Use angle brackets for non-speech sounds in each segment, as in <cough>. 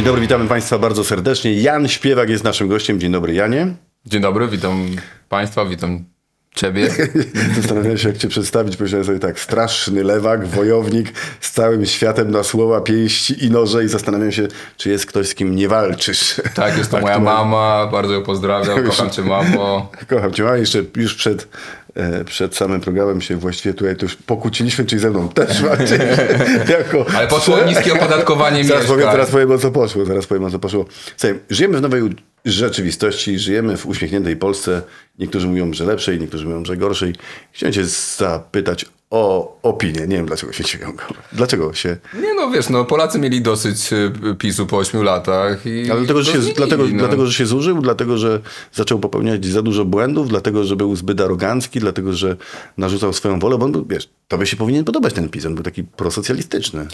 Dzień dobry, witamy Państwa bardzo serdecznie. Jan Śpiewak jest naszym gościem. Dzień dobry, Janie. Dzień dobry, witam Państwa, witam Ciebie. <laughs> Zastanawiałem się, jak Cię przedstawić. Powiedziałem sobie tak, straszny lewak, wojownik z całym światem na słowa, pięści i noże i zastanawiam się, czy jest ktoś, z kim nie walczysz. Tak, jest to moja Aktualnie. mama, bardzo ją pozdrawiam, kocham Cię mamo. <laughs> Kocham Cię, a jeszcze już przed, e, przed samym programem się właściwie tutaj to już pokłóciliśmy, czyli ze mną też walczysz. <laughs> jako... Ale poszło niskie opodatkowanie Zaraz powiem, teraz powiem o co poszło, zaraz powiem o co poszło. Słuchaj, żyjemy w nowej rzeczywistości, żyjemy w uśmiechniętej Polsce. Niektórzy mówią, że lepszej, niektórzy mówią, że gorszej. Chciałem cię zapytać o opinię. Nie wiem, dlaczego się śmieją. Dlaczego się... Nie no, wiesz, no Polacy mieli dosyć y, PiSu po 8 latach i... Ale dlatego, że się, to dlatego, zmienili, no. dlatego, że się zużył, dlatego, że zaczął popełniać za dużo błędów, dlatego, że był zbyt arogancki, dlatego, że narzucał swoją wolę, bo on był, wiesz, tobie się powinien podobać ten PiS, on był taki prosocjalistyczny.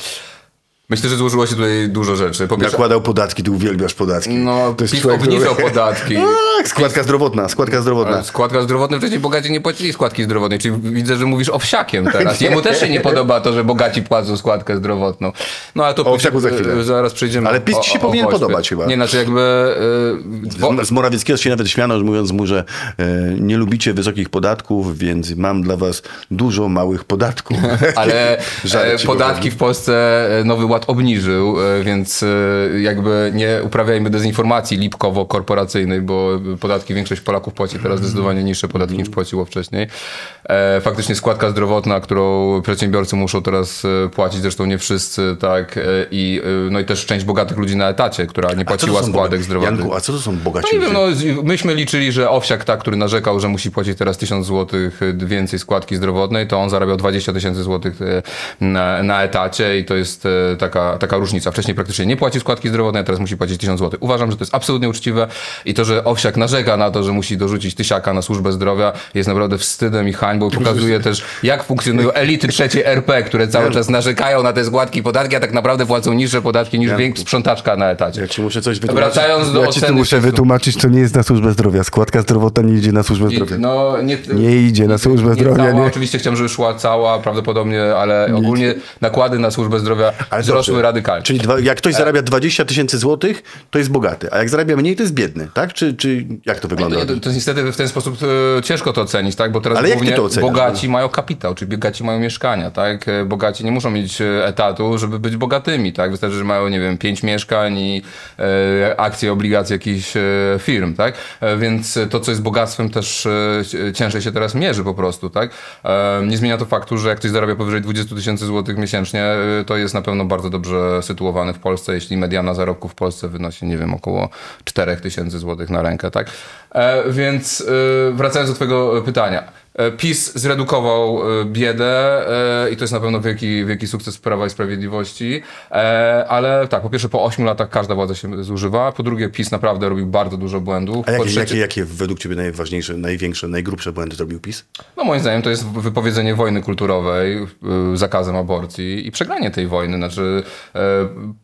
Myślę, że złożyło się tutaj dużo rzeczy. Po pierwsze, Nakładał podatki, ty uwielbiasz podatki. no, to jest PiS człowiek, obniżał który- podatki. <laughs> Tak, składka zdrowotna, składka zdrowotna. Składka zdrowotna, wcześniej bogaci nie płacili składki zdrowotnej, czyli widzę, że mówisz owsiakiem teraz. Jemu też się nie podoba to, że bogaci płacą składkę zdrowotną. No ale to O owsiaku za chwilę. zaraz przejdziemy. Ale PiS ci się powinien ośle. podobać chyba. Nie, znaczy jakby... bo- Z, Morawieckiego się nawet śmiano, mówiąc mu, że e, nie lubicie wysokich podatków, więc mam dla was dużo małych podatków. <laughs> Ale <laughs> e, podatki w Polsce e, Nowy Ład obniżył, e, więc e, jakby nie uprawiajmy dezinformacji lipkowo-korporacyjnej, bo podatki większość Polaków płaci teraz zdecydowanie niższe podatki niż płaciło wcześniej. E, Faktycznie składka zdrowotna, którą przedsiębiorcy muszą teraz płacić, zresztą nie wszyscy, tak, i no i też część bogatych ludzi na etacie, która nie płaciła składek zdrowotnych. Janku, a co to są bogaci No nie wiem, no, myśmy liczyli, że Owsiak, tak, który narzekał, że musi płacić teraz 1000 zł więcej składki zdrowotnej, to on zarabiał 20 tysięcy złotych na, na etacie i to jest e, taka, taka różnica. Wcześniej praktycznie nie płacił składki zdrowotnej, a teraz musi płacić 1000 zł. Uważam, że to jest absolutnie uczciwe i to, że Owsiak narzeka na to, że musi dorzucić tysiaka na służbę zdrowia jest naprawdę wstydem i hańbą. Pokazuje też, jak funkcjonują elity trzeciej RP, które cały czas narzekają na te składki i podatki, a tak naprawdę płacą niższe podatki niż Janku. większa sprzątaczka na etacie. Ja ci muszę coś wytłumaczyć. Wracając do ja ci tu muszę wytłumaczyć, to nie jest na służbę zdrowia. Składka zdrowotna nie idzie na służbę I, zdrowia. no, nie, Nie idzie na służbę nie zdrowia, Cała, nie? Oczywiście chciałem, żeby szła cała prawdopodobnie, ale ogólnie nakłady na służbę zdrowia Ale wzrosły dobrze. radykalnie. Czyli dwa, jak ktoś zarabia 20 tysięcy złotych, to jest bogaty, a jak zarabia mniej, to jest biedny, tak? Czy, czy jak to wygląda? To, to, to niestety w ten sposób e, ciężko to ocenić, tak? Bo teraz Ale głównie bogaci mają kapitał, czyli bogaci mają mieszkania, tak? E, Bogaci nie muszą mieć e, etatu, żeby być bogatymi, tak? Wystarczy, że mają, nie wiem, pięć mieszkań i e, akcje, obligacje jakichś e, firm, tak? E, więc to, co jest bogactwem, też e, ciężej się teraz mierzy po prostu, tak? E, nie zmienia to faktu, że jak ktoś zarabia powyżej 20 tysięcy złotych miesięcznie, e, to jest na pewno bardzo dobrze sytuowany w Polsce, jeśli mediana zarobków w Polsce wynosi, nie wiem, około 4 tysięcy złotych na rękę, tak? E, więc e, wracając do twojego pytania. E, PiS zredukował e, biedę e, i to jest na pewno wielki, wielki sukces Prawa i Sprawiedliwości, ale tak, po pierwsze po 8 latach każda władza się zużywa, po drugie PiS naprawdę robił bardzo dużo błędów, A jakie, trzecie, jakie, jakie według ciebie najważniejsze, największe, najgrubsze błędy zrobił PiS? no moim zdaniem to jest wypowiedzenie wojny kulturowej, y, zakazem aborcji i przegranie tej wojny. Znaczy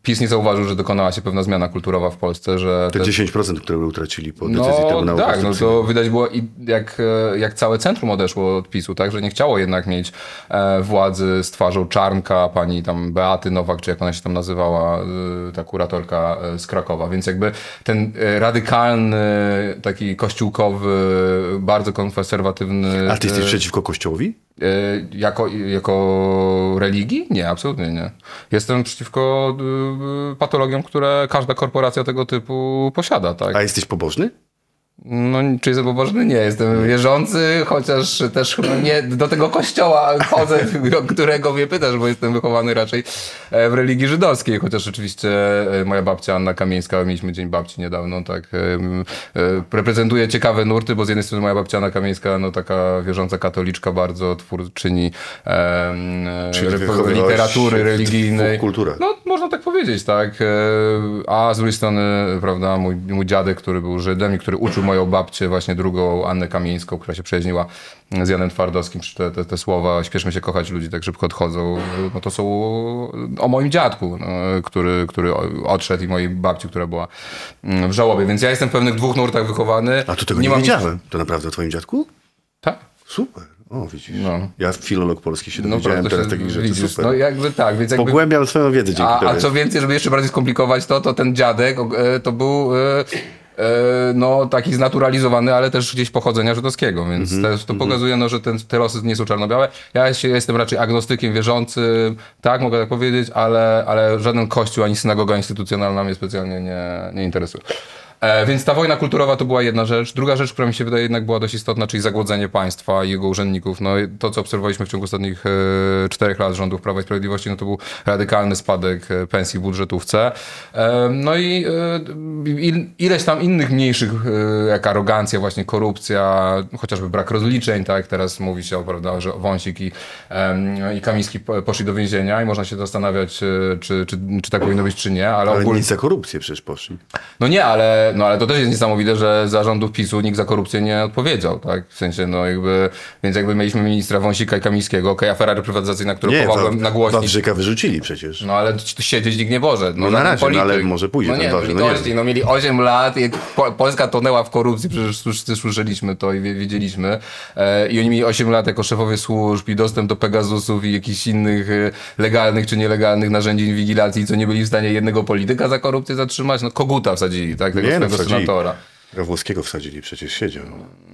PiS nie zauważył, że dokonała się pewna zmiana kulturowa w Polsce, że... Te te- 10%, które utracili po decyzji no Trybunału tak, no to Konstytucyjnego. widać było i jak, jak całe centrum odeszło od PiSu, tak, że nie chciało jednak mieć e, władzy z twarzą Czarnka, pani tam Beaty Nowak, czy jak ona się tam nazywała, e, ta kuratorka e, z Krakowa, więc jakby ten radykalny, taki kościółkowy, bardzo konserwatywny... A ty jesteś przeciwko Kościołowi? Jako, jako religii? Nie, absolutnie nie. Jestem przeciwko patologiom, które każda korporacja tego typu posiada, tak? A jesteś pobożny? No, czy pobożny? Nie, jestem wierzący, chociaż też chyba nie do tego kościoła chodzę, <laughs> którego mnie pytasz, bo jestem wychowany raczej e, w religii żydowskiej, chociaż oczywiście e, moja babcia Anna Kamieńska, mieliśmy Dzień Babci niedawno, tak, e, reprezentuje ciekawe nurty, bo z jednej strony moja babcia Anna Kamieńska, no taka wierząca katoliczka, bardzo twórczyni e, m, e, Czyli rep- wychowywałaś się literatury religijnej. kulturę. No, można tak powiedzieć, tak. A z drugiej strony, prawda, mój, mój dziadek, który był Żydem i który uczył moją babcię, właśnie drugą Annę Kamieńską, która się przyjaźniła z Janem Twardowskim, te, te, te słowa śpieszmy się kochać, ludzi tak szybko odchodzą, no to są o moim dziadku, no, który, który odszedł i mojej babci, która była mm, w żałobie. Więc ja jestem w pewnych dwóch nurtach wychowany. A tu tego nie, nic- wiedziałem. To naprawdę o twoim dziadku? Tak. Super. O, widzisz. No. Ja filolog polski się No dowiedziałem to teraz takich rzeczy, widzisz, super. No jakby tak, więc jakby... Pogłębiam swoją wiedzę dzięki A, tobie. a co więcej, żeby jeszcze bardziej skomplikować to, to ten dziadek e, to był e, no, taki znaturalizowany, ale też gdzieś pochodzenia żydowskiego, więc Mhm, też to pokazuje, no, że ten, te losy nie są czarno-białe. Ja się, jestem raczej agnostykiem wierzącym, tak, mogę tak powiedzieć, ale, ale żaden kościół ani synagoga instytucjonalna mnie specjalnie nie, nie interesuje. E, więc ta wojna kulturowa to była jedna rzecz. Druga rzecz, która mi się wydaje jednak była dość istotna, czyli zagłodzenie państwa i jego urzędników. No to, co obserwowaliśmy w ciągu ostatnich e, czterech lat rządów Prawa i Sprawiedliwości, no to był radykalny spadek e, pensji w budżetówce. E, no i e, il, ileś tam innych mniejszych, e, jak arogancja, właśnie korupcja, chociażby brak rozliczeń, tak? Teraz mówi się, prawda, że Wąsik i, em, i Kamiński po- poszli do więzienia i można się zastanawiać, e, czy, czy, czy tak powinno być, czy nie, ale, Ale ogólnie... nic za korupcję przecież poszli. No nie, ale, no ale to też jest niesamowite, że za rządów PiSu nikt za korupcję nie odpowiedział, tak? W sensie, no jakby, więc jakby mieliśmy ministra Wąsika i Kamińskiego, okej, afera reprywatyzacyjna, którą Nie, pomogłem Wa- nagłośnić. Wawrzyka wyrzucili przecież. No ale siedzieć nikt nie może. No, na żaden razie, no, ale może pójdzie No ten nie, Wawrzyk, no, no nie litości, no mieli 8 lat, po, Polska tonęła w korupcji, przecież wszyscy słyszeliśmy to i wie- wiedzieliśmy. E, I oni mieli 8 lat jako szefowie służb i dostęp do Pegasusów i jakichś innych e, legalnych czy nielegalnych narzędzi inwigilacji, co nie byli w stanie jednego polityka za korupcję zatrzymać. No koguta wsadzili, tak? Tego Nie, no, swojego wsadzili. senatora. Gawłowskiego wsadzili, przecież siedział.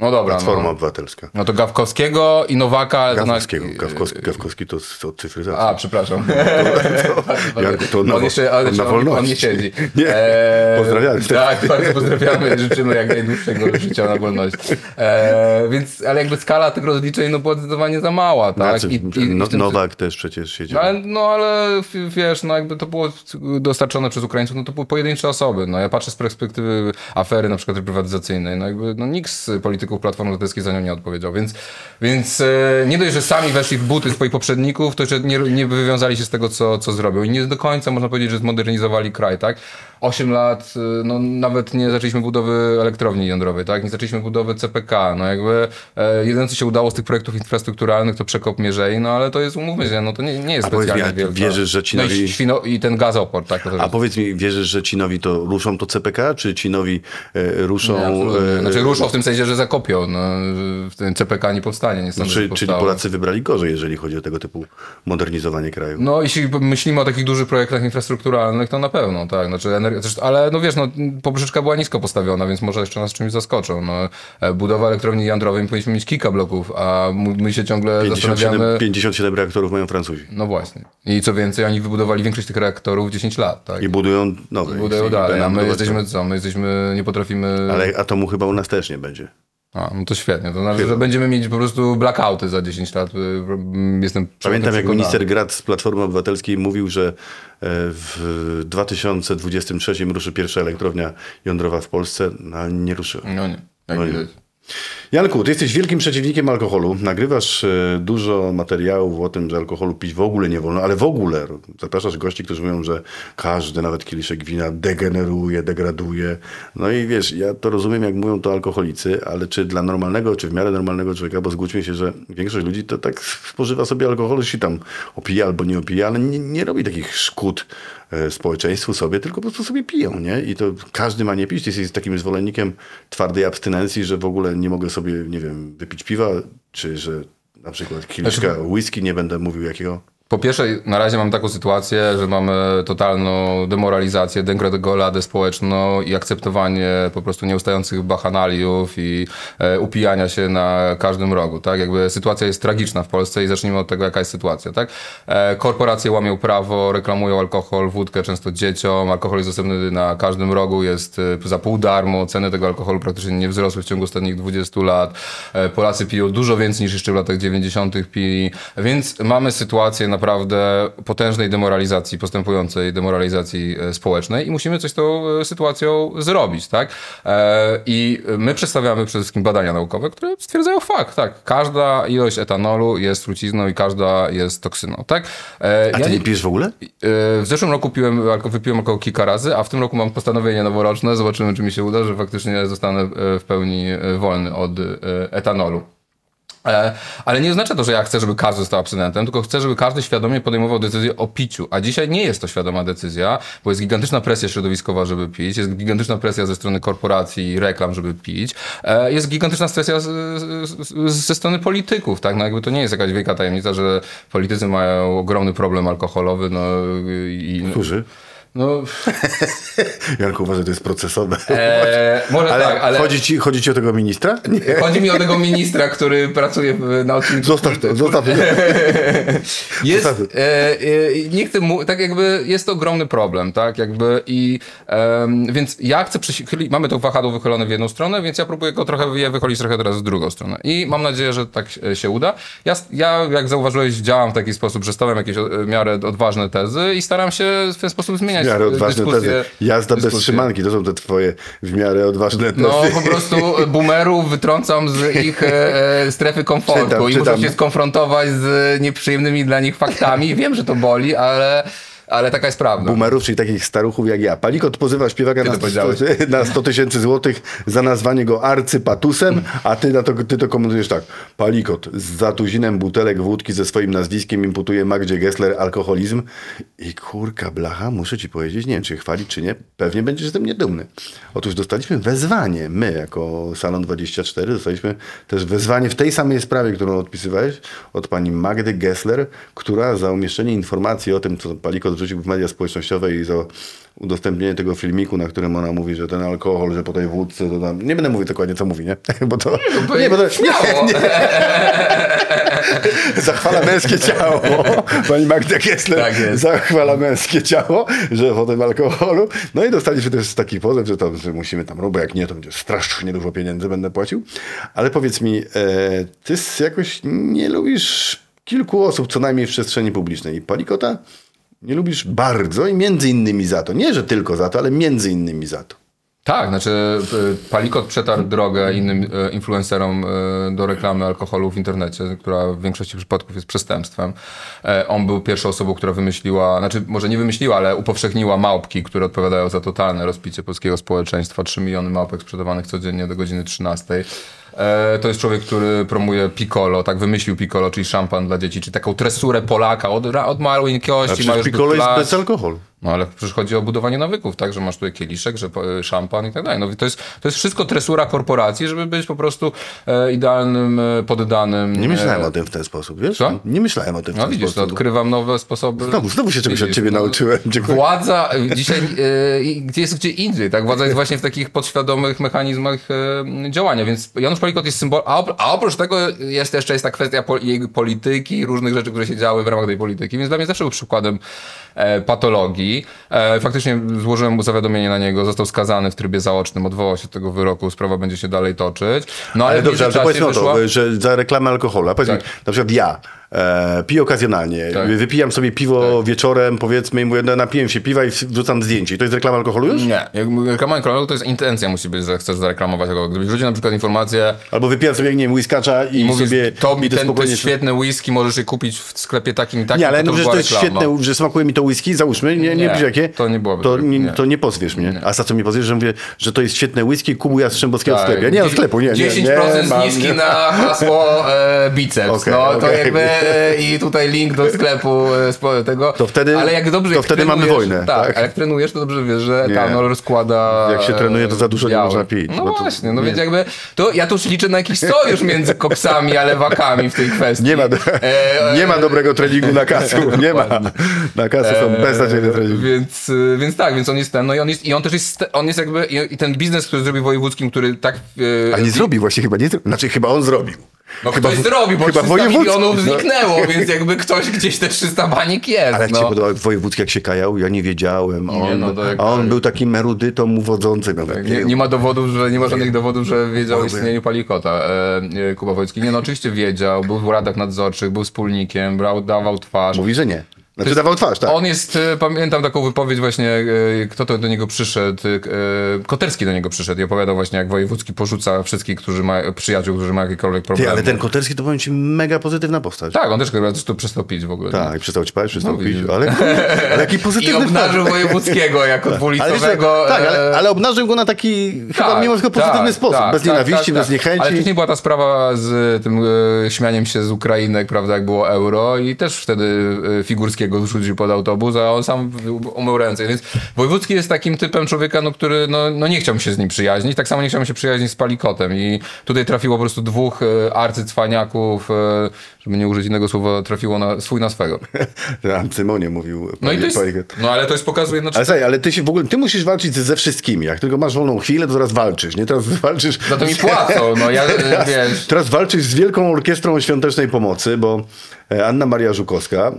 No dobra, Platforma no. Obywatelska. no to Gawkowskiego i Nowaka, to na... Gawkowskiego. Gawkowski, Gawkowski to od cyfryzacji. A, przepraszam. Janku, <laughs> to na <laughs> on wo- jeszcze, on na on, on nie wolności. siedzi. <laughs> Nie, pozdrawiamy. Tak, bardzo pozdrawiamy. Życzymy jak najdłuższego życia na wolności. E, więc, ale jakby skala tych rozliczeń no była zdecydowanie za mała, tak? Znaczy, no, Nowak też przecież siedział. No ale, no ale wiesz, no jakby to było dostarczone przez Ukraińców, no to były pojedyncze osoby. No ja patrzę z perspektywy afery na przykład reprywatyzacyjnej, no jakby no nikt z polityków Platformy Obywatelskiej za nią nie odpowiedział, więc, więc e, nie dość, że sami weszli w buty swoich poprzedników, to jeszcze nie, nie wywiązali się z tego, co, co zrobią i nie do końca można powiedzieć, że zmodernizowali kraj, tak? Osiem lat, e, no nawet nie zaczęliśmy budowy elektrowni jądrowej, tak? Nie zaczęliśmy budowy CPK, no jakby e, jedyne, co się udało z tych projektów infrastrukturalnych, to przekop Mierzei, no ale to jest, umówmy się, no to nie, nie jest A powiedz mi, specjalnie wielka. wierzysz, że ci No i, świno, i ten gazoport, tak? A jest- powiedz mi, wierzysz, że ci nowi to ruszą to CPK, czy ci nowi e, ruszą... Nie, absolutnie. e, Znaczy ruszą w tym sensie, że zakopią. No, w tym CPK nie powstanie, nie sądzę, że czy, czyli powstało. Polacy wybrali gorzej, jeżeli chodzi o tego typu modernizowanie kraju? No, jeśli myślimy o takich dużych projektach infrastrukturalnych, to na pewno, tak. Znaczy, ale no wiesz, no, poprzeczka była nisko postawiona, więc może jeszcze nas czymś zaskoczą. No, budowa elektrowni jądrowej, my powinniśmy mieć kilka bloków, a my się ciągle 57, zastanawiamy... 57 reaktorów mają Francuzi. No właśnie. I co więcej, oni wybudowali większość tych reaktorów w 10 lat, tak. I budują nowe. budują I dalej, będą a my jesteśmy co? My jesteśmy, nie potrafimy... Ale atomu chyba u nas też nie będzie. A, no to świetnie. To znaczy, że będziemy mieć po prostu blackouty za 10 lat. y, y, Jestem Pamiętam, jak minister Grad z Platformy Obywatelskiej mówił, że e, w 2023 ruszy pierwsza elektrownia jądrowa w Polsce, no, nie ruszyła. No nie, jak No nie. Janku, ty jesteś wielkim przeciwnikiem alkoholu. Nagrywasz e, dużo materiałów o tym, że alkoholu pić w ogóle nie wolno, ale w ogóle zapraszasz gości, którzy mówią, że każdy, nawet kieliszek wina degeneruje, degraduje. No i wiesz, ja to rozumiem, jak mówią to alkoholicy, ale czy dla normalnego, czy w miarę normalnego człowieka, bo zgódźmy się, że większość ludzi to tak spożywa sobie alkohol, się tam opija albo nie opija, ale nie, nie robi takich szkód społeczeństwu sobie, tylko po prostu sobie piją, nie? I to każdy ma nie pić. Ty jesteś takim zwolennikiem twardej abstynencji, że w ogóle nie mogę sobie, nie wiem, wypić piwa, czy że na przykład kieliszka whisky, nie będę mówił jakiego. Po pierwsze, na razie mam taką sytuację, że mamy totalną demoralizację, degradoladę społeczną i akceptowanie po prostu nieustających bachanaliów i e, upijania się na każdym rogu, tak? Jakby sytuacja jest tragiczna w Polsce i zacznijmy od tego, jaka jest sytuacja, tak? E, korporacje łamią prawo, reklamują alkohol, wódkę często dzieciom, alkohol jest dostępny na każdym rogu, jest e, za pół darmo, ceny tego alkoholu praktycznie nie wzrosły w ciągu ostatnich 20 lat, e, Polacy piją dużo więcej niż jeszcze w latach 90. pili, więc mamy sytuację naprawdę potężnej demoralizacji, postępującej demoralizacji e, społecznej i musimy coś z tą e, sytuacją zrobić, tak? E, I my przedstawiamy przede wszystkim badania naukowe, które stwierdzają fakt, tak? Każda ilość etanolu jest trucizną i każda jest toksyną, tak? A ja ty nie pijesz w ogóle? W zeszłym roku piłem, wypiłem około kilka razy, a w tym roku mam postanowienie noworoczne. Zobaczymy, czy mi się uda, że faktycznie zostanę w pełni wolny od etanolu. E, Ale nie oznacza to, że ja chcę, żeby każdy został abstynentem, tylko chcę, żeby każdy świadomie podejmował decyzję o piciu. A dzisiaj nie jest to świadoma decyzja, bo jest gigantyczna presja środowiskowa, żeby pić, jest gigantyczna presja ze strony korporacji i reklam, żeby pić, e, jest gigantyczna presja ze strony polityków, tak? No jakby to nie jest jakaś wielka tajemnica, że politycy mają ogromny problem alkoholowy, no i... Którzy? No, <laughs> Janku, uważaj, to jest procesowe. e, może ale, tak, ale Chodzi, ci, chodzi ci o tego ministra? Nie. chodzi mi o tego ministra, który pracuje na odcinku Zostaw to, zostaw to. <laughs> Jest, Zasady. e, e, nie chcę mu, tak jakby jest to ogromny problem, tak jakby i em, więc ja chcę przychylić, mamy to wahadło wychylone w jedną stronę, więc ja próbuję go trochę je wychylić trochę teraz w drugą stronę i mam nadzieję, że tak e, się uda. Ja, ja jak zauważyłeś, działam w taki sposób, że stawiam jakieś e, w miarę odważne tezy i staram się w ten sposób zmieniać W miarę odważne dyskusję- tezy. Jazda bez dyskusję. trzymanki, to są te twoje w miarę odważne tezy. No po prostu boomerów wytrącam z ich e, e, strefy komfortu Czytam, i muszą czytam. się skonfrontować z nieprzyjemnymi dla nich faktami. Wiem, że to boli, ale, ale taka jest prawda. Boomerów, czyli takich staruchów jak ja. Palikot pozywa śpiewaka na to 100, powiedziałeś. <laughs> na 100 tysięcy złotych za nazwanie go arcypatusem, a ty, na to, ty to komentujesz tak. Palikot z zatuzinem butelek wódki ze swoim nazwiskiem imputuje Magdzie Gessler alkoholizm i kurka blacha, muszę ci powiedzieć, nie wiem czy chwalić czy nie, pewnie będziesz ze mnie dumny. Otóż dostaliśmy wezwanie, my jako Salon 24 dostaliśmy też wezwanie w tej samej sprawie, którą odpisywałeś od pani Magdy Gessler, która za umieszczenie informacji o tym, co Palikot wrzucił w media społecznościowe i za udostępnienie tego filmiku, na którym ona mówi, że ten alkohol, że po tej wódce, to tam... Nie będę mówił dokładnie, co mówi, nie? <laughs> Bo to... Nie, bo to... <laughs> Śmiało. <laughs> Zachwala męskie ciało. Pani Magda Gessler Tak jest. zachwala męskie ciało, że po tym alkoholu. No i dostaliśmy też taki pozew, że, to, że musimy tam, no bo jak nie, to będzie strasznie dużo pieniędzy będę płacił. Ale powiedz mi, e, ty jakoś nie lubisz kilku osób, co najmniej w przestrzeni publicznej. I Palikota nie lubisz bardzo i między innymi za to. Nie, że tylko za to, ale między innymi za to. Tak, znaczy y, Palikot przetarł drogę innym y, influencerom y, do reklamy alkoholu w internecie, która w większości przypadków jest przestępstwem. E, On był pierwszą osobą, która wymyśliła, znaczy może nie wymyśliła, ale upowszechniła małpki, które odpowiadają za totalne rozpicie polskiego społeczeństwa. 3 miliony małpek sprzedawanych codziennie do godziny 13. E, To jest człowiek, który promuje Piccolo, tak wymyślił Piccolo, czyli szampan dla dzieci, czyli taką tresurę Polaka od, od A maleńkości. ma przecież już Piccolo jest bez alkoholu. No ale przecież chodzi o budowanie nawyków, tak? Że masz tutaj kieliszek, że po- szampan i tak dalej. No to jest, to jest wszystko tresura korporacji, żeby być po prostu e, idealnym, e, poddanym. Nie myślałem e, o tym w ten sposób, wiesz? Co? Nie myślałem o tym w No ten widzisz, to sposób. odkrywam nowe sposoby. Znowu, znowu się czegoś od Widzisz, ciebie no, nauczyłem. Dziękuję. Władza e, dzisiaj e, gdzie jest gdzie indziej, tak? Władza jest właśnie w takich podświadomych mechanizmach e, działania, więc Janusz Palikot jest symbol, a, op- a oprócz tego jest jeszcze jest ta kwestia pol, jej polityki, różnych rzeczy, które się działy w ramach tej polityki, więc dla mnie zawsze był przykładem e, patologii. E, faktycznie złożyłem mu zawiadomienie na niego, został skazany w trybie zaocznym, odwołał się od tego wyroku, sprawa będzie się dalej toczyć. No ale, Ale dobrze, ale to powiedzmy o wyszła- to, że za reklamę alkoholu, a powiedz Tak. na przykład ja e, piję okazjonalnie, Tak. wypijam sobie piwo wieczorem, powiedzmy, i mówię, no, napiłem się piwa i wrzucam zdjęcie. I to jest reklama alkoholu już? Nie, jak reklama alkoholu to jest intencja musi być, że chcesz zareklamować alkohol. Gdybyś wrzucił na przykład informację, Albo wypijam sobie, nie wiem, whiskacza i, i mówisz, sobie to mi ten, to spokojnie... jest świetne whisky, możesz je kupić w sklepie takim i takim, Nie, ale to, no, to że była to jest reklama. świetne, że smakuje mi to whisky, załóżmy, nie, nie, Nie, nie jakie, to nie byłoby to, tego, nie, nie. to nie pozwiesz mnie. A za co mi pozwiesz, że mówię, że to jest świetne whisky, kubu Jastrzębowskiego w sklepie. Nie, od sklepu, nie, nie, 10% nie, zniżki nie. na hasło e, biceps. No to jakby i tutaj link do sklepu e, spo- tego. To wtedy- ale jak dobrze, to jak wtedy mamy wojnę, Tak, tak? a jak trenujesz, to dobrze wiesz, że Nie. etanol rozkłada. Jak się trenuje, to za dużo nie biały. można pić, No właśnie, no nie. więc jakby to ja tu już liczę na jakiś sojusz między koksami a lewakami w tej kwestii. Nie ma, do, E, nie ma dobrego treningu na kasu, <laughs> nie ma. Na kasy są beznadziejne treningi. Więc, więc tak, więc on jest ten, no i on jest, i on też jest, on jest jakby, i ten biznes, który zrobił wojewódzkim, który tak... A nie zrobił właśnie chyba, nie. Znaczy chyba on zrobił. No chyba ktoś zrobił, bo chyba 300 wojewódzki. milionów No. zniknęło, więc jakby ktoś gdzieś te 300 baniek jest, Ale jak no. ci wojewódzki, jak się kajał? Ja nie wiedziałem. A Nie, on, no to jak- a on był takim erudytą uwodzącym. No, Tak, Nie, nie ma dowodów, że nie ma żadnych dowodów, że wiedział o istnieniu Palikota. E, e, Kuba Wojcki. Nie, no oczywiście wiedział, był w radach nadzorczych, był wspólnikiem, brał, dawał twarz. Mówi, że nie. Znaczy dawał twarz, tak. On jest, e, pamiętam taką wypowiedź właśnie, e, kto to do niego przyszedł, e, Koterski do niego przyszedł i opowiadał właśnie, jak Wojewódzki porzuca wszystkich, którzy mają, przyjaciół, którzy mają jakiekolwiek Ty, problemy. ale ten Koterski to powiem ci mega pozytywna postać. Tak, on też chyba zresztą przestał pić w ogóle. Tak, przestał ćpać, przestał No, pić, widzisz. ale, <laughs> ale jaki I pozytywny obnażył Wojewódzkiego jako Ale, wiesz, dwulicowego... tak, ale, ale obnażył go na taki chyba Tak, mimo wszystko pozytywny tak, sposób. tak, bez tak, nienawiści, tak, bez tak. niechęci. Ale wcześniej była ta sprawa z tym śmianiem się z Ukrainek, prawda, jak było euro i też wtedy e, Figurskiego wrzucił pod autobus, a on sam umył ręce. Więc Wojewódzki jest takim typem człowieka, no, który no, no nie chciał mi się z nim przyjaźnić, tak samo nie chciał mi się przyjaźnić z Palikotem i tutaj trafiło po prostu dwóch e, arcycwaniaków, e, żeby nie użyć innego słowa, trafiło na swój na swego. <laughs> Tam Symonie mówił. No i to jest, no ale to jest pokazuje, no, Ale słuchaj, ale ty się w ogóle, ty musisz walczyć ze wszystkimi. Jak tylko masz wolną chwilę, to teraz walczysz, nie? Teraz <laughs> walczysz... za to mi płacą, no ja, <laughs> e, wiesz... Teraz walczysz z Wielką Orkiestrą Świątecznej Pomocy, bo e, Anna Maria Żukowska,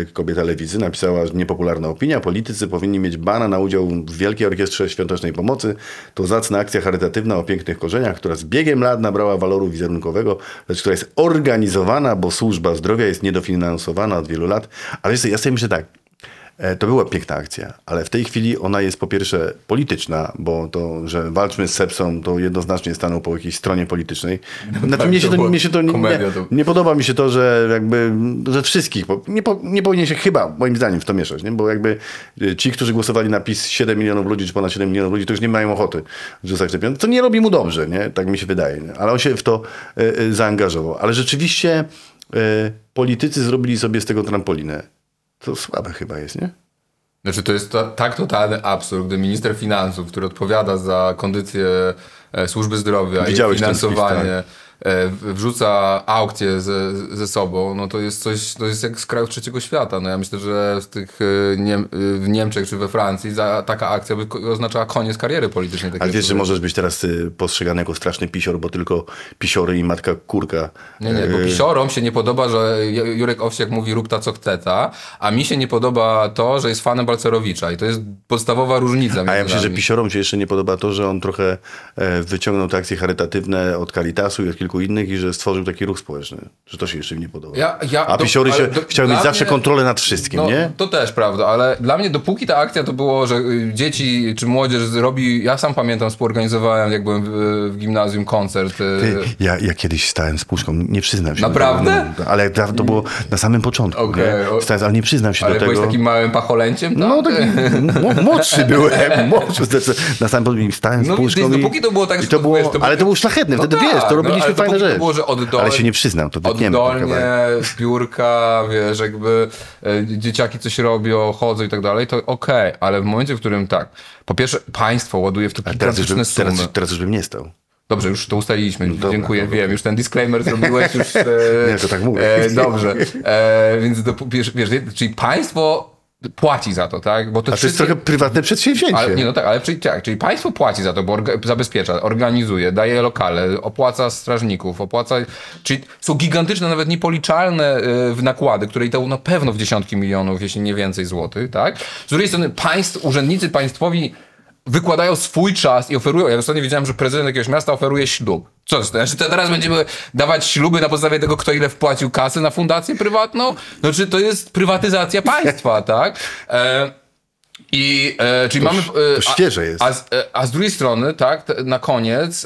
e, kobieta lewicy, napisała, że niepopularna opinia, politycy powinni mieć bana na udział w Wielkiej Orkiestrze Świątecznej Pomocy. To zacna akcja charytatywna o pięknych korzeniach, która z biegiem lat nabrała waloru wizerunkowego, lecz która jest organizowana, bo służba zdrowia jest niedofinansowana od wielu lat. Ale co, ja sobie myślę tak, E, To była piękna akcja, ale w tej chwili ona jest po pierwsze polityczna, bo to, że walczmy z sepsą, to jednoznacznie stanął po jakiejś stronie politycznej. Znaczy, Tak, mnie się to mnie się to, nie, to. nie podoba mi się to, że jakby, że wszystkich, bo nie, po, nie powinien się chyba, moim zdaniem, w to mieszać, nie? bo jakby e, ci, którzy głosowali na PiS 7 milionów ludzi, czy ponad 7 milionów ludzi, to już nie mają ochoty rzucać te pieniądze. To nie robi mu dobrze, nie? tak mi się wydaje, nie? ale on się w to e, e, zaangażował. Ale rzeczywiście politycy zrobili sobie z tego trampolinę. To słabe chyba jest, nie? Znaczy to jest to, tak totalny absurd, gdy minister finansów, który odpowiada za kondycję e, służby zdrowia Widziałeś i ten finansowanie, wpis, e, w- wrzuca aukcję ze, ze sobą, no to jest coś, to jest jak z krajów trzeciego świata. No ja myślę, że w tych e, Niem, e, w Niemczech czy we Francji za, taka akcja by oznaczała koniec kariery politycznej. Ale wiesz, że możesz być teraz y, postrzegany jako straszny pisior, bo tylko pisiory i matka kurka. Nie, nie, bo y, pisiorom się nie podoba, że Ju- Jurek Owsiak mówi rób ta co chce ta, a mi się nie podoba to, że jest fanem Balcerowicza i to jest podstawowa różnica. A ja myślę, że nami. pisiorom się jeszcze nie podoba to, że on trochę e, wyciągnął te akcje charytatywne od Caritasu i od kilku innych i że stworzył taki ruch społeczny. Że to się jeszcze im nie podoba. Ja, ja, A do- pisiory ale się do- chciały mieć dla zawsze mnie- kontrolę nad wszystkim, No, nie? to też prawda, ale dla mnie dopóki ta akcja to było, że y, dzieci czy młodzież zrobi, ja sam pamiętam, współorganizowałem jak byłem w, w gimnazjum koncert. y, Ty, ja, ja kiedyś stałem z puszką, nie przyznam się Naprawdę? do tego. No, ale to, było na samym początku, Okej, nie? Stałem, ale nie przyznam się ale do byłeś tego. takim małym pacholęciem? tam? No taki młodszy <laughs> byłem, młodszy. Na samym początku stałem z No, puszką widzisz, i, dopóki to było tak, i to to, było, to ale to było szlachetne, No wtedy tak, wiesz, to no, robiliśmy ale to rzeczy. było, że oddol- Ale się nie przyznam, to ten Oddolnie, biurka, wiesz, jakby e, dzieciaki coś robią, chodzą i tak dalej, to okej, ale w momencie, w którym tak, po pierwsze państwo ładuje w to gigantyczne sumy. teraz, teraz już bym nie stał. Dobrze, już to ustaliliśmy. dobra, Dziękuję, dobra. wiem. Już ten disclaimer zrobiłeś już. E, <laughs> Nie, to tak mówię. E, dobrze. E, więc do, wiesz, wiesz, czyli państwo płaci za to, tak? Bo A to jest trochę prywatne przedsięwzięcie. ale, nie, no tak, ale czyli, tak, czyli państwo płaci za to, bo orga, zabezpiecza, organizuje, daje lokale, opłaca strażników, opłaca. Czyli są gigantyczne, nawet niepoliczalne y, w nakłady, które idą na pewno w dziesiątki milionów, jeśli nie więcej złotych, tak? Z drugiej strony państw, urzędnicy państwowi wykładają swój czas i oferują. Ja ostatnio wiedziałem, że prezydent jakiegoś miasta oferuje ślub. Co to znaczy? To teraz będziemy dawać śluby na podstawie tego, kto ile wpłacił kasy na fundację prywatną? No czy to jest prywatyzacja państwa, <laughs> tak? E, i e, czyli mamy. e, to świeże jest. A, z- e, a z drugiej strony, tak, na koniec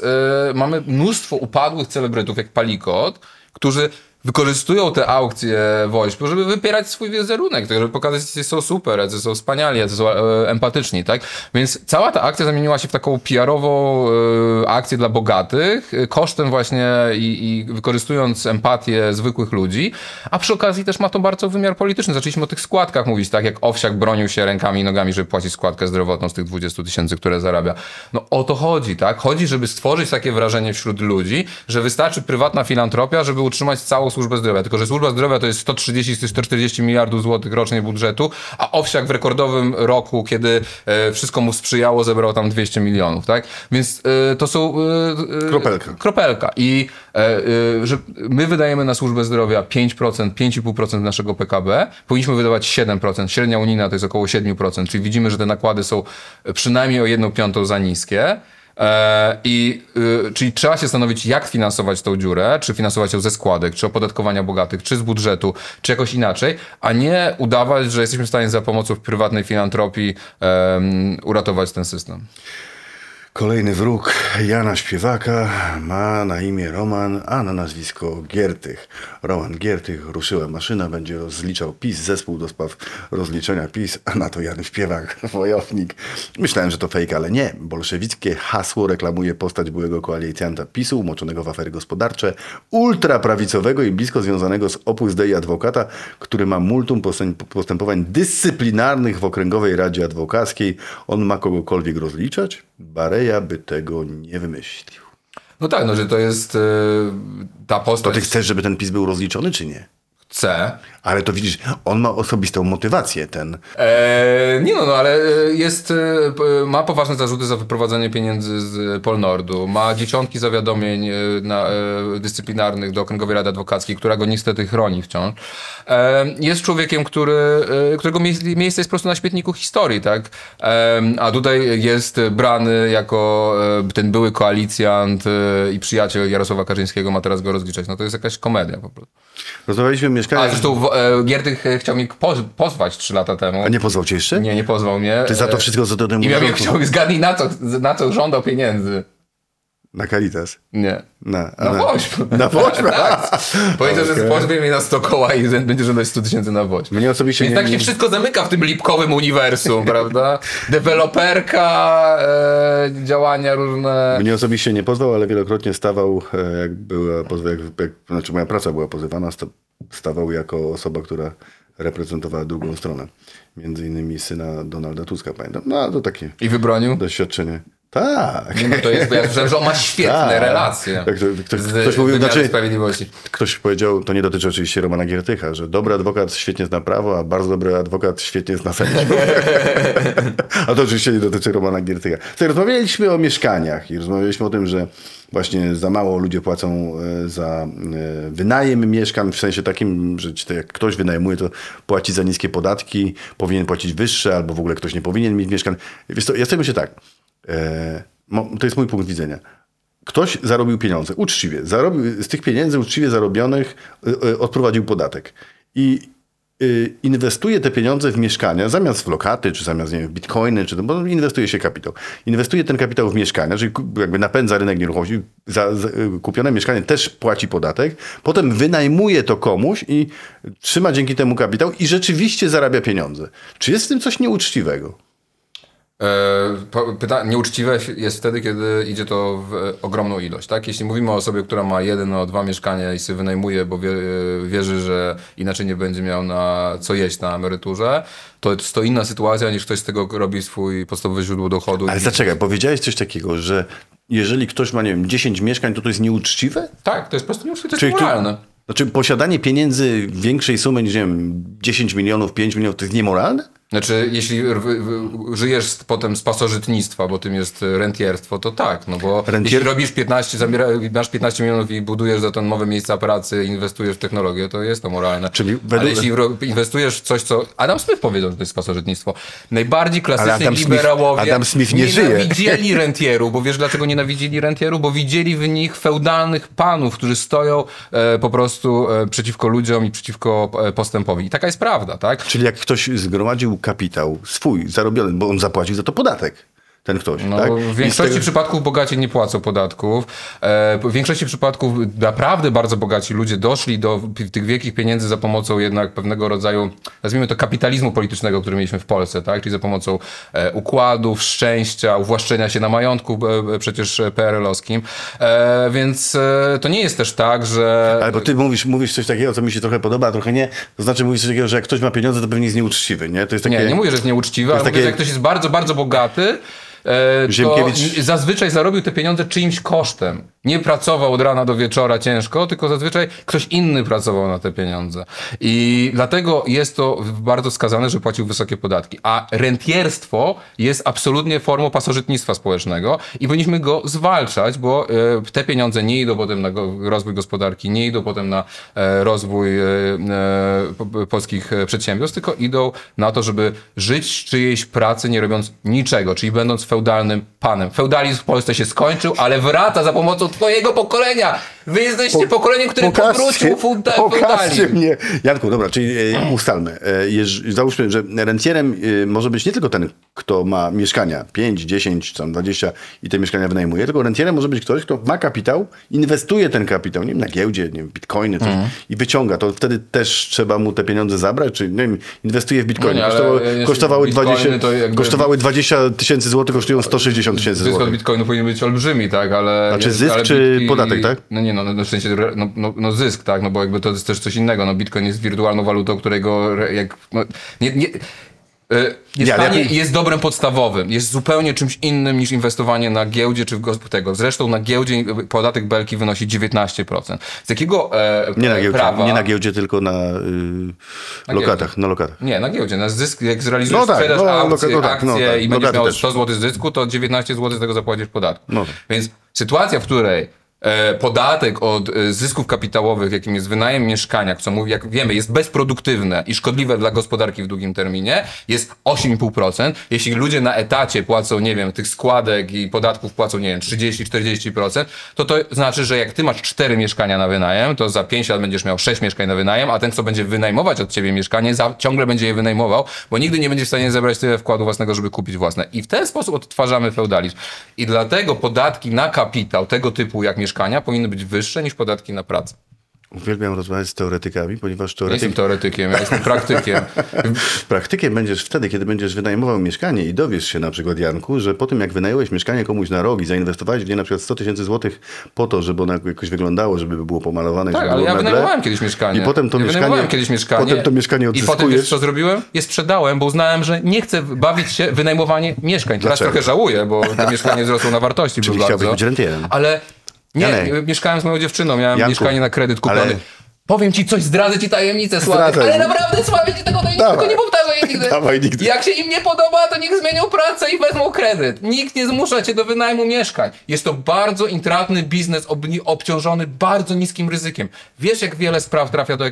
e, mamy mnóstwo upadłych celebrytów jak Palikot, którzy wykorzystują te aukcje Woźpu, żeby wypierać swój wizerunek, tak, żeby pokazać, że są super, jacy są wspaniali, jacy są e, empatyczni, tak? Więc cała ta akcja zamieniła się w taką PR-ową e, akcję dla bogatych, e, kosztem właśnie i, i wykorzystując empatię zwykłych ludzi, a przy okazji też ma to bardzo wymiar polityczny. Zaczęliśmy o tych składkach mówić, tak jak Owsiak bronił się rękami i nogami, żeby płacić składkę zdrowotną z tych 20 tysięcy, które zarabia. No o to chodzi, tak? Chodzi, żeby stworzyć takie wrażenie wśród ludzi, że wystarczy prywatna filantropia, żeby utrzymać całą służbę zdrowia. Tylko, że służba zdrowia to jest 130 z tych 140 miliardów złotych rocznie budżetu, a Owsiak w rekordowym roku, kiedy e, wszystko mu sprzyjało, zebrał tam 200 milionów, tak? Więc e, to są... E, Kropelka. Kropelka. I że my wydajemy na służbę zdrowia 5%, 5,5% naszego PKB, powinniśmy wydawać 7%. Średnia unijna to jest około 7%, czyli widzimy, że te nakłady są przynajmniej o 1 piątą za niskie. E, I y, czyli trzeba się zastanowić, jak finansować tą dziurę, czy finansować ją ze składek, czy opodatkowania bogatych, czy z budżetu, czy jakoś inaczej, a nie udawać, że jesteśmy w stanie za pomocą prywatnej filantropii em, uratować ten system. Kolejny wróg Jana Śpiewaka ma na imię Roman, a na nazwisko Giertych. Roman Giertych, ruszyła maszyna, będzie rozliczał PiS, zespół do spraw rozliczenia PiS, a na to Jan Śpiewak, <laughs> wojownik. Myślałem, że to fake, ale nie. Bolszewickie hasło reklamuje postać byłego koalicjanta PiSu, umoczonego w afery gospodarcze, ultraprawicowego i blisko związanego z Opus Dei adwokata, który ma multum postęp- postępowań dyscyplinarnych w Okręgowej Radzie Adwokackiej. On ma kogokolwiek rozliczać? Bareja by tego nie wymyślił. No tak, no że to jest y, ta To postać ty chcesz, żeby ten PiS był rozliczony, czy nie? C. Ale to widzisz, on ma osobistą motywację, ten. E, nie no, no, ale jest, e, ma poważne zarzuty za wyprowadzenie pieniędzy z Polnordu, ma dziesiątki zawiadomień e, na, e, dyscyplinarnych do Okręgowej Rady Adwokackiej, która go niestety chroni wciąż. E, jest człowiekiem, który, którego mie- miejsce jest po prostu na śmietniku historii, tak? E, a tutaj jest brany jako ten były koalicjant i przyjaciel Jarosława Kaczyńskiego, ma teraz go rozliczać. No to jest jakaś komedia po prostu. Rozmawialiśmy o A zresztą e, Giertych e, chciał mi poz- pozwać trzy lata temu. A nie pozwał cię jeszcze? Nie, nie pozwał mnie. Ty za to E, wszystko, co do temu I ja bym chciał zgadnij na co, na co żądał pieniędzy. Na Caritas. Nie. Na, a Na woźb. <laughs> Na woźb? <laughs> tak. Powiedział, że Okej. pozwie mnie na 100 koła i będzie żądać 100 tysięcy na woźb. Mnie osobiście Więc nie, tak się nie, wszystko zamyka w tym lipkowym uniwersum, prawda? <laughs> Deweloperka, e, działania różne. mnie osobiście nie pozwał, ale wielokrotnie stawał, e, jak była jak, jak, znaczy moja praca była pozywana, stawał jako osoba, która reprezentowała drugą stronę. Między innymi syna Donalda Tuska, pamiętam. No, to takie I wybronił? doświadczenie. Tak. No to jest, bo ja słyszałem, że on ma świetne Tak. relacje. Tak, to- ktoś- z ktoś mówił, znaczy- sprawiedliwości. Ktoś powiedział, to nie dotyczy oczywiście Romana Giertycha, że dobry adwokat świetnie zna prawo, a bardzo dobry adwokat świetnie zna sędziów. <laughs> a to oczywiście nie dotyczy Romana Giertycha. Tutaj rozmawialiśmy o mieszkaniach i rozmawialiśmy o tym, że właśnie za mało ludzie płacą e, za e, wynajem mieszkań, w sensie takim, że jak ktoś wynajmuje, to płaci za niskie podatki, powinien płacić wyższe, albo w ogóle ktoś nie powinien mieć mieszkań. Wiesz co, ja sobie myślę tak, e, mo- to jest mój punkt widzenia ktoś zarobił pieniądze, uczciwie, zarobił, z tych pieniędzy uczciwie zarobionych y, y, odprowadził podatek i inwestuje te pieniądze w mieszkania, zamiast w lokaty, czy zamiast nie wiem, w bitcoiny, czy bo inwestuje się kapitał. Inwestuje ten kapitał w mieszkania, czyli jakby napędza rynek nieruchomości, za, za kupione mieszkanie też płaci podatek, potem wynajmuje to komuś i trzyma dzięki temu kapitał i rzeczywiście zarabia pieniądze. Czy jest w tym coś nieuczciwego? E, Pyta, nieuczciwe jest wtedy, kiedy idzie to w e, ogromną ilość, tak? Jeśli mówimy o osobie, która ma jeden albo dwa mieszkania i sobie wynajmuje, bo wie, wierzy, że inaczej nie będzie miał na co jeść na emeryturze, to jest to inna sytuacja niż ktoś z tego robi swój podstawowe źródło dochodu. Ale I- zaczekaj, powiedziałeś coś takiego, że jeżeli ktoś ma, nie wiem, 10 mieszkań, to to jest nieuczciwe? Tak, to jest po prostu nieuczciwe, to Czyli moralne. Znaczy posiadanie pieniędzy większej sumy niż nie wiem, 10 milionów, 5 milionów, to jest niemoralne? Znaczy, jeśli żyjesz potem z pasożytnictwa, bo tym jest e, rentierstwo, to tak, no bo Rentier- jeśli robisz 15, zabiera, masz 15 milionów i budujesz za to nowe miejsca pracy, inwestujesz w technologię, to jest to moralne. Czyli według- Ale jeśli inwestujesz w coś, co... Adam Smith powiedział, że to jest pasożytnictwo. Najbardziej klasyczni Adam Smith- liberałowie Adam Smith nie żyje. nienawidzieli <laughs> rentierów, bo wiesz dlaczego nienawidzili rentierów? Bo widzieli w nich feudalnych panów, którzy stoją e, po prostu e, przeciwko ludziom i przeciwko e, postępowi. I taka jest prawda, tak? Czyli jak ktoś zgromadził kapitał swój, zarobiony, bo on zapłacił za to podatek, ten ktoś, No, tak? w większości tego- przypadków bogaci nie płacą podatków. E, w większości przypadków naprawdę bardzo bogaci ludzie doszli do tych wielkich pieniędzy za pomocą jednak pewnego rodzaju, nazwijmy to kapitalizmu politycznego, który mieliśmy w Polsce, tak? Czyli za pomocą e, układów, szczęścia, uwłaszczenia się na majątku e, przecież PRL-owskim. Więc to nie jest też tak, że... Ale bo ty mówisz, mówisz coś takiego, co mi się trochę podoba, a trochę nie. To znaczy mówisz coś takiego, że jak ktoś ma pieniądze, to pewnie jest nieuczciwy, nie? To jest takie... Nie, nie mówię, że jest nieuczciwy, ale jest mówię, że takie- jak ktoś jest bardzo, bardzo bogaty, Ziemkiewicz- zazwyczaj zarobił te pieniądze czyimś kosztem. Nie pracował od rana do wieczora ciężko, tylko zazwyczaj ktoś inny pracował na te pieniądze. I dlatego jest to bardzo skazane, że płacił wysokie podatki. A rentierstwo jest absolutnie formą pasożytnictwa społecznego i powinniśmy go zwalczać, bo e, te pieniądze nie idą potem na rozwój gospodarki, nie idą potem na e, rozwój e, po- polskich przedsiębiorstw, tylko idą na to, żeby żyć czyjejś pracy, nie robiąc niczego, czyli będąc feudalnym panem. Feudalizm w Polsce się skończył, ale wraca za pomocą twojego pokolenia. Wy jesteście pokoleniem, które powrócił feuda- pokażcie mnie. Janku, dobra, czyli e, ustalmy. E, jeż, załóżmy, że rentierem e, może być nie tylko ten, kto ma mieszkania 5, 10, czy tam 20 i te mieszkania wynajmuje, tylko rentierem może być ktoś, kto ma kapitał, inwestuje ten kapitał, nie wiem, na giełdzie, nie wiem, bitcoiny coś, Mhm. i wyciąga. To wtedy też trzeba mu te pieniądze zabrać, czy nie wiem, inwestuje w bitcoiny. No nie, kosztowały, kosztowały, bitcoiny 20, to jakby- kosztowały 20 tysięcy złotych, kosztują 160 tysięcy Zysk od złotych. bitcoinu powinien być olbrzymi, tak, ale... Znaczy zysk ale czy podatek, tak? No nie, no, no w sensie, no, no, no zysk, tak, no bo jakby to jest też coś innego, no bitcoin jest wirtualną walutą, którego re- jak... No, nie, nie, e, Mieszkanie ja- jest dobrem podstawowym, jest zupełnie czymś innym niż inwestowanie na giełdzie czy w tego. Zresztą na giełdzie podatek belki wynosi 19%. Z jakiego e, Nie na giełdzie, prawa... nie na giełdzie tylko na, y, lokatach, na lokatach. Nie, na giełdzie. Na zysk, jak zrealizujesz No tak, sprzedaż no, akcje, no tak, no tak, i no będziesz miał też. 100 zł zysku, to 19 zł z tego zapłacisz podatku. No. Więc sytuacja, w której e, podatek od e, zysków kapitałowych, jakim jest wynajem mieszkania, co mówi, jak wiemy, jest bezproduktywne i szkodliwe dla gospodarki w długim terminie, jest 8,5%. Jeśli ludzie na etacie płacą, nie wiem, tych składek i podatków płacą, nie wiem, 30-40%, to to znaczy, że jak ty masz 4 mieszkania na wynajem, to za 5 lat będziesz miał 6 mieszkań na wynajem, a ten, kto będzie wynajmować od ciebie mieszkanie, za, ciągle będzie je wynajmował, bo nigdy nie będzie w stanie zebrać tyle wkładu własnego, żeby kupić własne. I w ten sposób odtwarzamy feudalizm. I dlatego podatki na kapitał tego typu jak mieszkania powinny być wyższe niż podatki na pracę. Uwielbiam rozmawiać z teoretykami, ponieważ Ja jestem teoretyk... teoretykiem, ja jestem praktykiem. <laughs> praktykiem będziesz wtedy, kiedy będziesz wynajmował mieszkanie i dowiesz się na przykład, Janku, że po tym jak wynająłeś mieszkanie komuś na rok i zainwestowałeś w nie na przykład 100 tysięcy złotych po to, żeby ono jakoś wyglądało, żeby było pomalowane, Tak, żeby ale było ja meble, wynajmowałem kiedyś mieszkanie. I potem to ja mieszkanie- wynajmowałem kiedyś mieszkanie. potem to mieszkanie I potem odzyskujesz. wiesz, co zrobiłem? Je sprzedałem, bo uznałem, że nie chcę bawić się wynajmowanie mieszkań. Teraz Dlaczego? trochę żałuję, bo to mieszkanie wzrosło na wartości. Czyli chciałbyś być rentierem. Ale nie, Janek. mieszkałem z moją dziewczyną, miałem Janku, mieszkanie na kredyt kupiony. ale- Powiem ci coś, zdradzę ci tajemnicę, Sławek, Zdradzaj. ale naprawdę Sławek ci tego tajemnicy, Dawaj. tylko nie powtarzaj jej <laughs> nigdy. Dawaj nigdy. Jak się im nie podoba, to niech zmienią pracę i wezmą kredyt. Nikt nie zmusza cię do wynajmu mieszkań. Jest to bardzo intratny biznes obni- obciążony bardzo niskim ryzykiem. Wiesz, jak wiele spraw trafia do, e,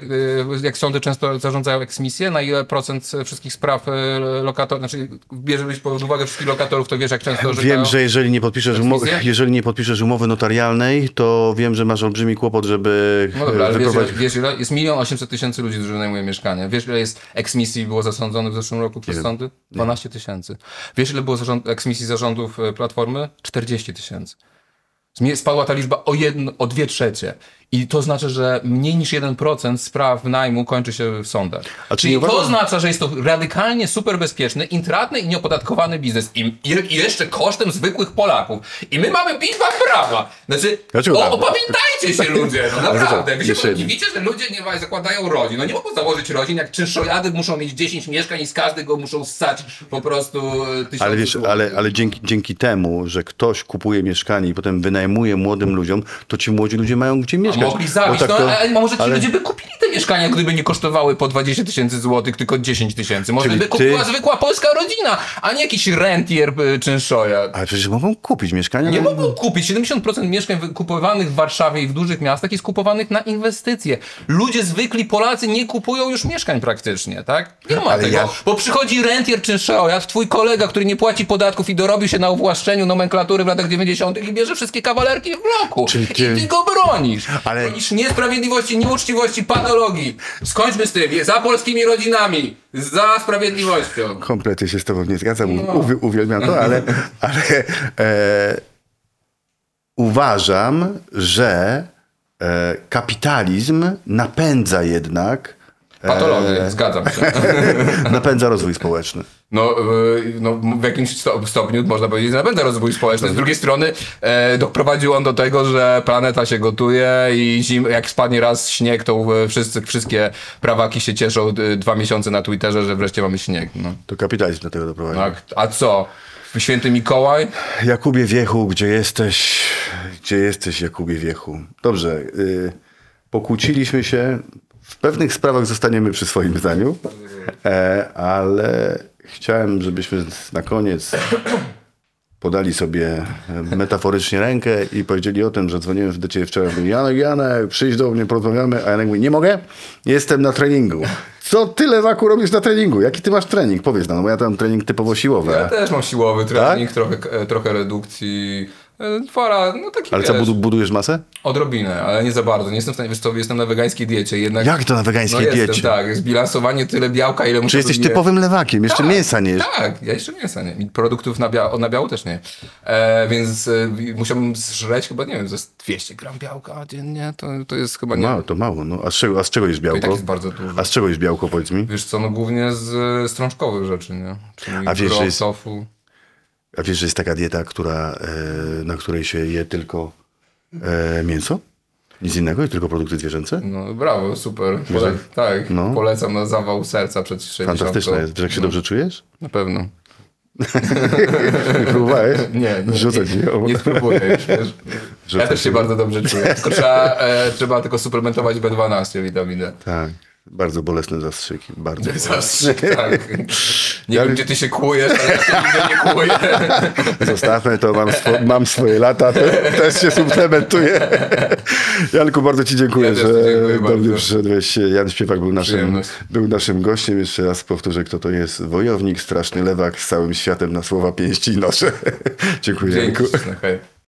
jak sądy często zarządzają eksmisję, na ile procent wszystkich spraw e, lokatorów, znaczy bierzesz pod uwagę wszystkich lokatorów, to wiesz, jak często Wiem, że jeżeli nie podpiszesz jeżeli nie podpiszesz umowy notarialnej, to wiem, że masz olbrzymi kłopot, żeby No dobra, ale wiesz, wyprowadzić... ile- wiesz ile? Jest milion osiemset tysięcy ludzi, którzy wynajmują mieszkania. Wiesz, ile jest eksmisji było zasądzonych w zeszłym roku przez sądy? 12 tysięcy. Wiesz, ile było zarząd, eksmisji zarządów e, Platformy? 40 tysięcy. Spadła ta liczba o, jedno, o dwie trzecie. I to znaczy, że mniej niż 1% spraw najmu kończy się w sądach. A czy Czyli nie to oznacza, że jest to radykalnie super bezpieczny, intratny i nieopodatkowany biznes. I, i, jeszcze kosztem zwykłych Polaków. I my mamy bić wam brawa. Znaczy, Dlaczego o, brawa? opamiętajcie się ludzie, no naprawdę. Wy się dziwicie, że ludzie nie zakładają rodzin. No nie mogą założyć rodzin, jak czynszojady muszą mieć 10 mieszkań i z każdego muszą ssać po prostu e, tysiące Ale wiesz, złotych. ale, ale dzięki, dzięki temu, że ktoś kupuje mieszkanie i potem wynajmuje młodym ludziom, to ci młodzi ludzie mają gdzie mieszkać. Mogli zabić, tak no to- ale może ci ale- ludzie by kupili te mieszkania, gdyby nie kosztowały po 20 tysięcy złotych, tylko 10 tysięcy. Może Czyli by ty- kupiła zwykła polska rodzina, a nie jakiś rentier y, czynszojad. Ale przecież mogą kupić mieszkania. Nie no- mogą kupić. 70% mieszkań kupowanych w Warszawie i w dużych miastach jest kupowanych na inwestycje. Ludzie zwykli, Polacy nie kupują już mieszkań praktycznie, tak? Nie ma Ale tego. ja- Bo przychodzi rentier czy szojat, twój kolega, który nie płaci podatków i dorobił się na uwłaszczeniu nomenklatury w latach 90. i bierze wszystkie kawalerki w bloku. Czyli ty- I ty go bronisz. Ale- Bronisz niesprawiedliwości, nieuczciwości, patologii. Skończmy z tym. Za polskimi rodzinami. Za sprawiedliwością. Kompletnie się z tobą nie zgadzam, uwi- uwielbiam to, ale, <laughs> ale e, uważam, że e, kapitalizm napędza jednak Patologię, zgadzam się. <laughs> napędza rozwój społeczny. No, y, no, w jakimś sto- stopniu można powiedzieć, że napędza rozwój społeczny. Z drugiej strony e, doprowadził on do tego, że planeta się gotuje i zim, jak spadnie raz śnieg, to e, wszyscy, wszystkie prawaki się cieszą e, dwa miesiące na Twitterze, że wreszcie mamy śnieg. No. To kapitalizm do tego doprowadził. Tak. A co? Święty Mikołaj? Jakubie Wiechu, gdzie jesteś? Gdzie jesteś, Jakubie Wiechu? Dobrze, y, pokłóciliśmy się. W pewnych sprawach zostaniemy przy swoim zdaniu, e, ale chciałem, żebyśmy na koniec podali sobie metaforycznie rękę i powiedzieli o tym, że dzwoniłem do ciebie wczoraj. Mówię, Janek, Janek, przyjdź do mnie, porozmawiamy. A Janek mówi, nie mogę, jestem na treningu. Co ty, lewaku, robisz na treningu? Jaki ty masz trening? Powiedz nam, bo ja tam trening typowo siłowy. Ja też mam siłowy trening, trochę, e, trochę redukcji. Fara, no taki Ale co, wiesz, budu- budujesz masę? Odrobinę, ale nie za bardzo. Nie jestem w stanie, wiesz co, jestem na wegańskiej diecie. Jednak, Jak to na wegańskiej no diecie? Jestem, tak, zbilansowanie tyle białka, ile muszę Czy jesteś sobie- typowym lewakiem? Jeszcze Tak, mięsa nie jesz? Tak, ja jeszcze mięsa nie. I produktów na, bia- na biało też nie. E, więc e, musiałbym zżreć chyba, nie wiem, ze 200 gram białka dziennie. To, to jest chyba nie... Mało, to mało. No. A, z czego, a z czego jest To i tak białko? jest bardzo dużo. A z czego jest białko, powiedz mi? Wiesz co, no głównie z e, strączkowych rzeczy, nie? Czyli A wiesz, że jest- tofu. A wiesz, że jest taka dieta, która, e, na której się je tylko e, mięso? Nic innego i tylko produkty zwierzęce? No brawo, super. Pole- tak, No. polecam na zawał serca przed 60. Fantastyczne jest. Wiesz, jak się dobrze czujesz? Na pewno. Nie <laughs> próbowałeś? <laughs> Nie, nie, nie, nie, nie spróbuję już, wiesz. Ja też się bardzo dobrze czuję. Tylko trzeba, e, trzeba tylko suplementować B12 witaminę. Tak. Bardzo bolesne zastrzyki. Bardzo <laughs> bolesne. Zastrzyk, tak. <laughs> Nie Ja- wiem, gdzie ty się kłujesz, ale ja się nigdy nie kłuję. <laughs> Zostawmy to, mam, swo, mam swoje lata, te, też się suplementuję. Janku, bardzo Ci dziękuję, Ja że dziękuję do mnie przyszedłeś. Jan Śpiewak był naszym, był naszym gościem. Jeszcze raz powtórzę, kto to jest. Wojownik, straszny lewak z całym światem na słowa pięści i nosze. dziękuję, Janku. Dzięki. Hej.